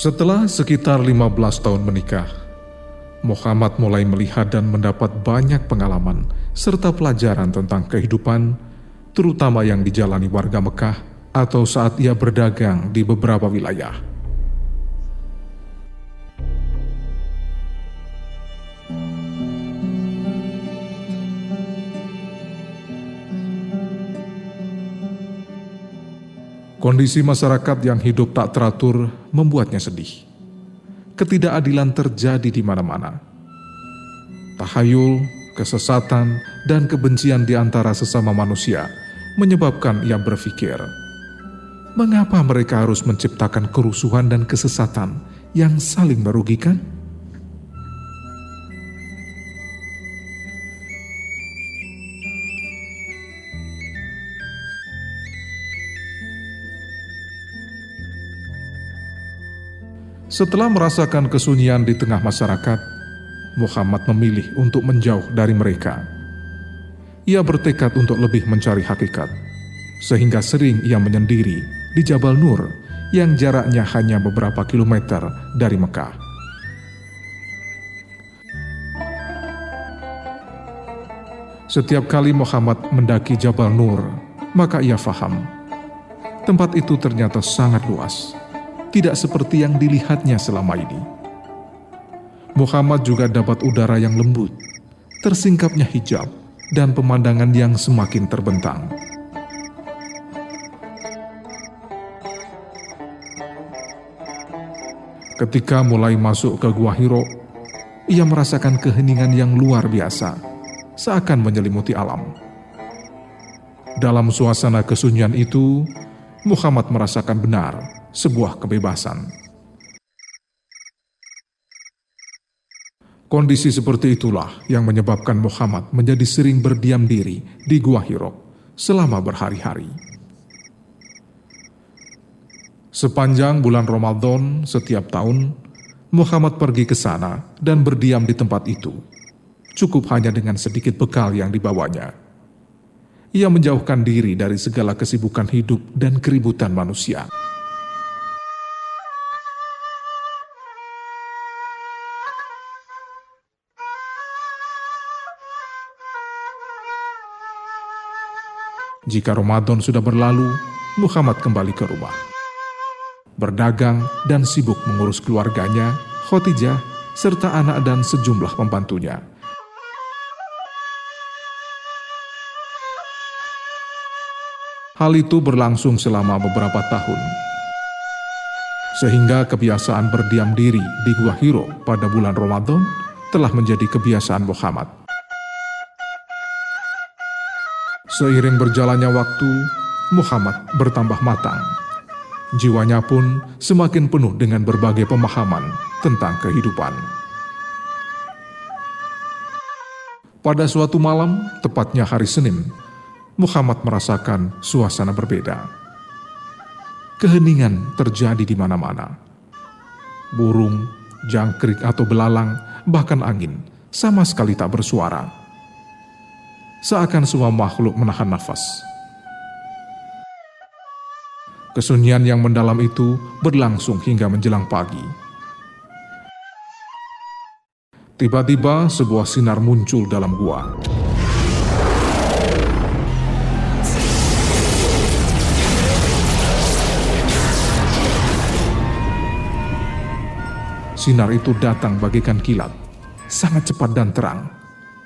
Setelah sekitar 15 tahun menikah, Muhammad mulai melihat dan mendapat banyak pengalaman serta pelajaran tentang kehidupan, terutama yang dijalani warga Mekah atau saat ia berdagang di beberapa wilayah. Kondisi masyarakat yang hidup tak teratur membuatnya sedih. Ketidakadilan terjadi di mana-mana. Tahayul, kesesatan, dan kebencian di antara sesama manusia menyebabkan ia berpikir, mengapa mereka harus menciptakan kerusuhan dan kesesatan yang saling merugikan? Setelah merasakan kesunyian di tengah masyarakat, Muhammad memilih untuk menjauh dari mereka. Ia bertekad untuk lebih mencari hakikat, sehingga sering ia menyendiri di Jabal Nur yang jaraknya hanya beberapa kilometer dari Mekah. Setiap kali Muhammad mendaki Jabal Nur, maka ia faham tempat itu ternyata sangat luas tidak seperti yang dilihatnya selama ini. Muhammad juga dapat udara yang lembut, tersingkapnya hijab, dan pemandangan yang semakin terbentang. Ketika mulai masuk ke Gua Hiro, ia merasakan keheningan yang luar biasa, seakan menyelimuti alam. Dalam suasana kesunyian itu, Muhammad merasakan benar sebuah kebebasan. Kondisi seperti itulah yang menyebabkan Muhammad menjadi sering berdiam diri di Gua Hiro selama berhari-hari. Sepanjang bulan Ramadan setiap tahun, Muhammad pergi ke sana dan berdiam di tempat itu. Cukup hanya dengan sedikit bekal yang dibawanya. Ia menjauhkan diri dari segala kesibukan hidup dan keributan manusia. Jika Ramadan sudah berlalu, Muhammad kembali ke rumah. Berdagang dan sibuk mengurus keluarganya, Khotijah, serta anak dan sejumlah pembantunya. Hal itu berlangsung selama beberapa tahun. Sehingga kebiasaan berdiam diri di Gua Hiro pada bulan Ramadan telah menjadi kebiasaan Muhammad. Seiring berjalannya waktu, Muhammad bertambah matang. Jiwanya pun semakin penuh dengan berbagai pemahaman tentang kehidupan. Pada suatu malam, tepatnya hari Senin, Muhammad merasakan suasana berbeda. Keheningan terjadi di mana-mana. Burung, jangkrik atau belalang, bahkan angin sama sekali tak bersuara seakan semua makhluk menahan nafas. Kesunyian yang mendalam itu berlangsung hingga menjelang pagi. Tiba-tiba sebuah sinar muncul dalam gua. Sinar itu datang bagikan kilat, sangat cepat dan terang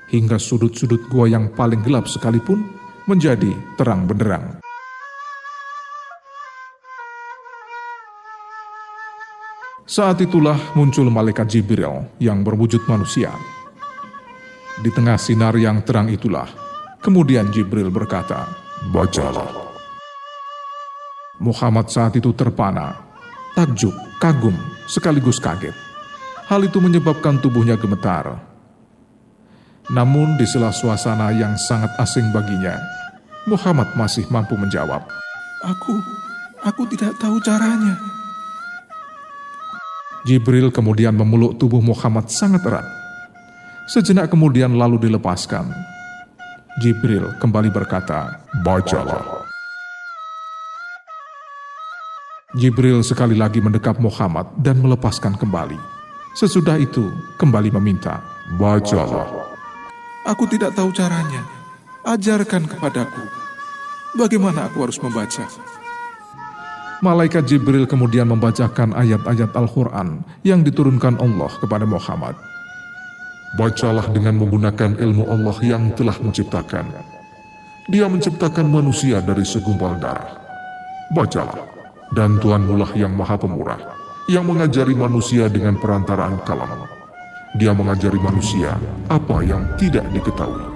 hingga sudut-sudut gua yang paling gelap sekalipun menjadi terang benderang. Saat itulah muncul malaikat Jibril yang berwujud manusia. Di tengah sinar yang terang itulah, kemudian Jibril berkata, Bacalah. Muhammad saat itu terpana, takjub, kagum, sekaligus kaget. Hal itu menyebabkan tubuhnya gemetar namun di sela suasana yang sangat asing baginya, Muhammad masih mampu menjawab, Aku, aku tidak tahu caranya. Jibril kemudian memeluk tubuh Muhammad sangat erat. Sejenak kemudian lalu dilepaskan. Jibril kembali berkata, Bacalah. Jibril sekali lagi mendekap Muhammad dan melepaskan kembali. Sesudah itu, kembali meminta, Bacalah. Aku tidak tahu caranya. Ajarkan kepadaku. Bagaimana aku harus membaca? Malaikat Jibril kemudian membacakan ayat-ayat Al-Quran yang diturunkan Allah kepada Muhammad. Bacalah dengan menggunakan ilmu Allah yang telah menciptakan. Dia menciptakan manusia dari segumpal darah. Bacalah. Dan Tuhanmu lah yang maha pemurah, yang mengajari manusia dengan perantaraan kalam. Dia mengajari manusia apa yang tidak diketahui.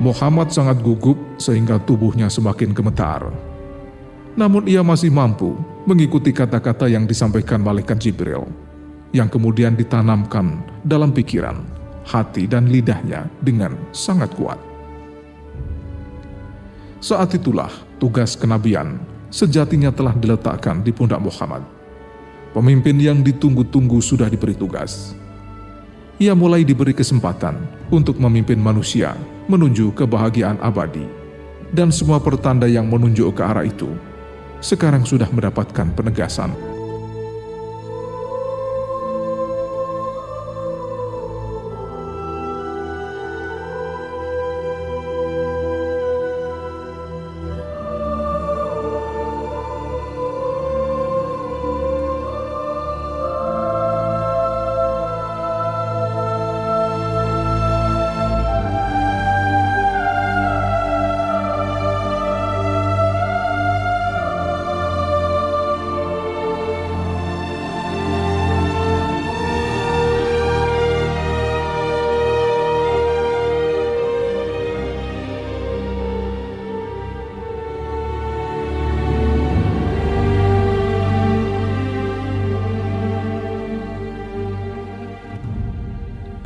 Muhammad sangat gugup sehingga tubuhnya semakin gemetar. Namun ia masih mampu mengikuti kata-kata yang disampaikan malaikat Jibril, yang kemudian ditanamkan dalam pikiran, hati, dan lidahnya dengan sangat kuat. Saat itulah tugas kenabian sejatinya telah diletakkan di pundak Muhammad. Pemimpin yang ditunggu-tunggu sudah diberi tugas ia mulai diberi kesempatan untuk memimpin manusia menuju kebahagiaan abadi. Dan semua pertanda yang menunjuk ke arah itu sekarang sudah mendapatkan penegasan.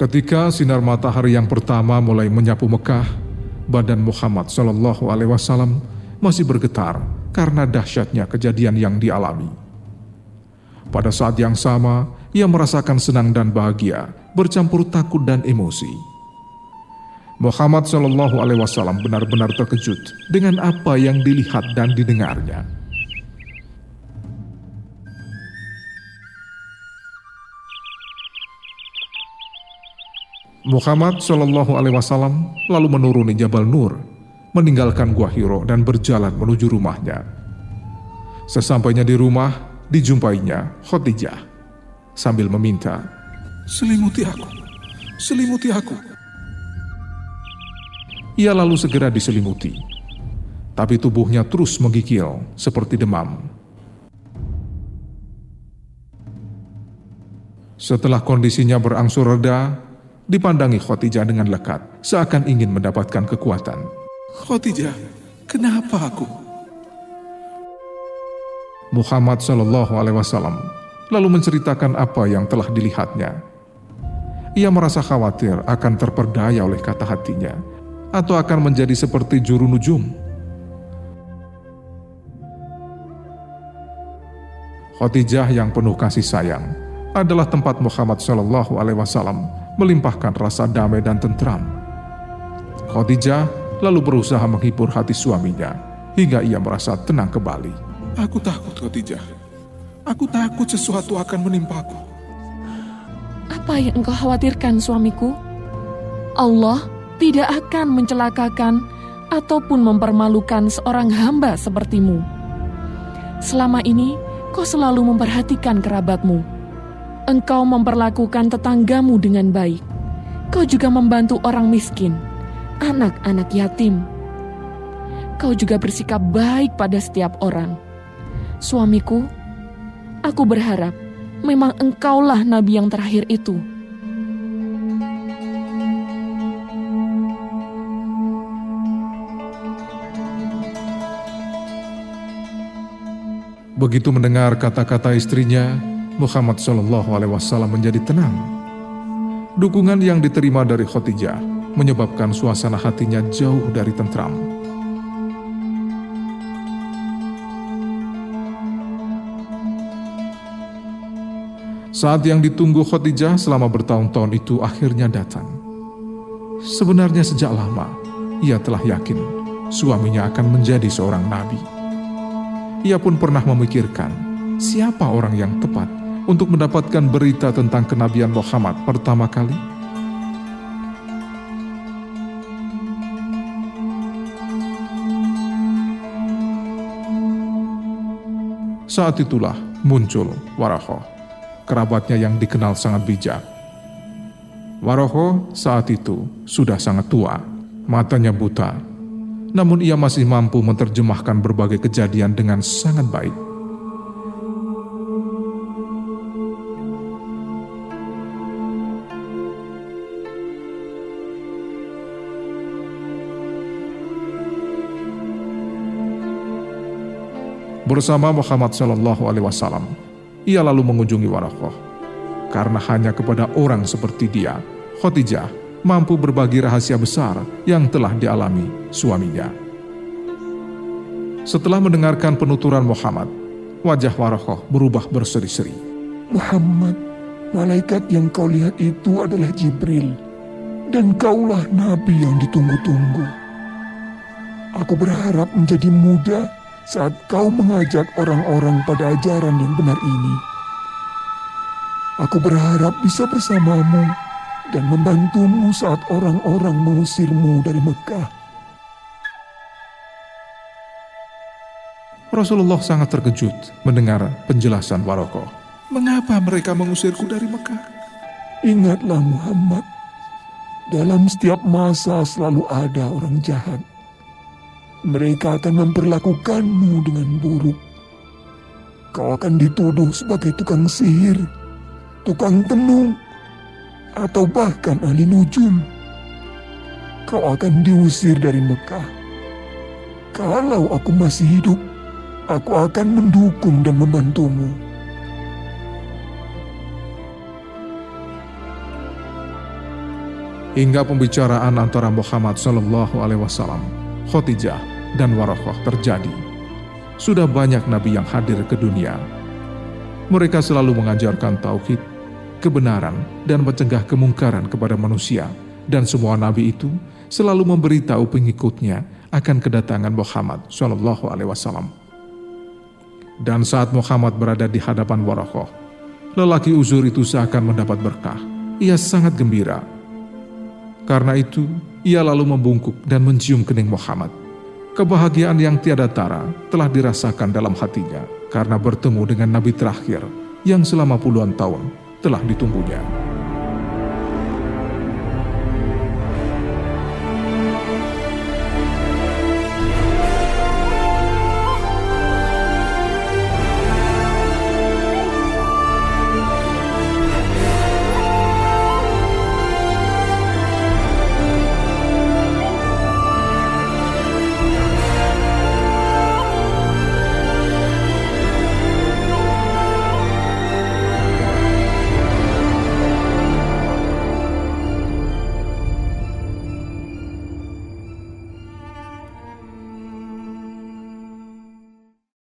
Ketika sinar matahari yang pertama mulai menyapu Mekah, badan Muhammad Shallallahu Alaihi Wasallam masih bergetar karena dahsyatnya kejadian yang dialami. Pada saat yang sama, ia merasakan senang dan bahagia, bercampur takut dan emosi. Muhammad Shallallahu Alaihi Wasallam benar-benar terkejut dengan apa yang dilihat dan didengarnya. Muhammad Shallallahu Alaihi Wasallam lalu menuruni Jabal Nur, meninggalkan Gua Hiro dan berjalan menuju rumahnya. Sesampainya di rumah, dijumpainya Khadijah sambil meminta, Selimuti aku, selimuti aku. Ia lalu segera diselimuti, tapi tubuhnya terus menggigil seperti demam. Setelah kondisinya berangsur reda, dipandangi Khotijah dengan lekat, seakan ingin mendapatkan kekuatan. Khotijah, kenapa aku? Muhammad Shallallahu Alaihi Wasallam lalu menceritakan apa yang telah dilihatnya. Ia merasa khawatir akan terperdaya oleh kata hatinya, atau akan menjadi seperti juru nujum. Khotijah yang penuh kasih sayang adalah tempat Muhammad Shallallahu Alaihi Wasallam melimpahkan rasa damai dan tentram. Khadijah lalu berusaha menghibur hati suaminya hingga ia merasa tenang kembali. Aku takut Khadijah. Aku takut sesuatu akan menimpaku. Apa yang engkau khawatirkan suamiku? Allah tidak akan mencelakakan ataupun mempermalukan seorang hamba sepertimu. Selama ini, kau selalu memperhatikan kerabatmu engkau memperlakukan tetanggamu dengan baik. Kau juga membantu orang miskin, anak-anak yatim. Kau juga bersikap baik pada setiap orang. Suamiku, aku berharap memang engkaulah nabi yang terakhir itu. Begitu mendengar kata-kata istrinya, Muhammad Shallallahu Alaihi Wasallam menjadi tenang. Dukungan yang diterima dari Khotijah menyebabkan suasana hatinya jauh dari tentram. Saat yang ditunggu Khotijah selama bertahun-tahun itu akhirnya datang. Sebenarnya sejak lama ia telah yakin suaminya akan menjadi seorang nabi. Ia pun pernah memikirkan siapa orang yang tepat untuk mendapatkan berita tentang kenabian Muhammad pertama kali. Saat itulah muncul Warahoh kerabatnya yang dikenal sangat bijak. Waroho saat itu sudah sangat tua, matanya buta, namun ia masih mampu menerjemahkan berbagai kejadian dengan sangat baik. Bersama Muhammad Sallallahu Alaihi Wasallam, ia lalu mengunjungi Warakoh. Karena hanya kepada orang seperti dia, Khotijah mampu berbagi rahasia besar yang telah dialami suaminya. Setelah mendengarkan penuturan Muhammad, wajah Warakoh berubah berseri-seri. Muhammad, malaikat yang kau lihat itu adalah Jibril, dan kaulah nabi yang ditunggu-tunggu. Aku berharap menjadi muda saat kau mengajak orang-orang pada ajaran yang benar ini. Aku berharap bisa bersamamu dan membantumu saat orang-orang mengusirmu dari Mekah. Rasulullah sangat terkejut mendengar penjelasan Warokoh. Mengapa mereka mengusirku dari Mekah? Ingatlah Muhammad, dalam setiap masa selalu ada orang jahat mereka akan memperlakukanmu dengan buruk. Kau akan dituduh sebagai tukang sihir, tukang tenung, atau bahkan ahli nujum. Kau akan diusir dari Mekah. Kalau aku masih hidup, aku akan mendukung dan membantumu. Hingga pembicaraan antara Muhammad Sallallahu Alaihi Wasallam Khotijah, dan Warokoh terjadi. Sudah banyak nabi yang hadir ke dunia. Mereka selalu mengajarkan tauhid, kebenaran, dan mencegah kemungkaran kepada manusia. Dan semua nabi itu selalu memberitahu pengikutnya akan kedatangan Muhammad Shallallahu Alaihi Wasallam. Dan saat Muhammad berada di hadapan Warokoh, lelaki uzur itu seakan mendapat berkah. Ia sangat gembira. Karena itu, ia lalu membungkuk dan mencium kening Muhammad. Kebahagiaan yang tiada tara telah dirasakan dalam hatinya karena bertemu dengan Nabi terakhir yang selama puluhan tahun telah ditunggunya.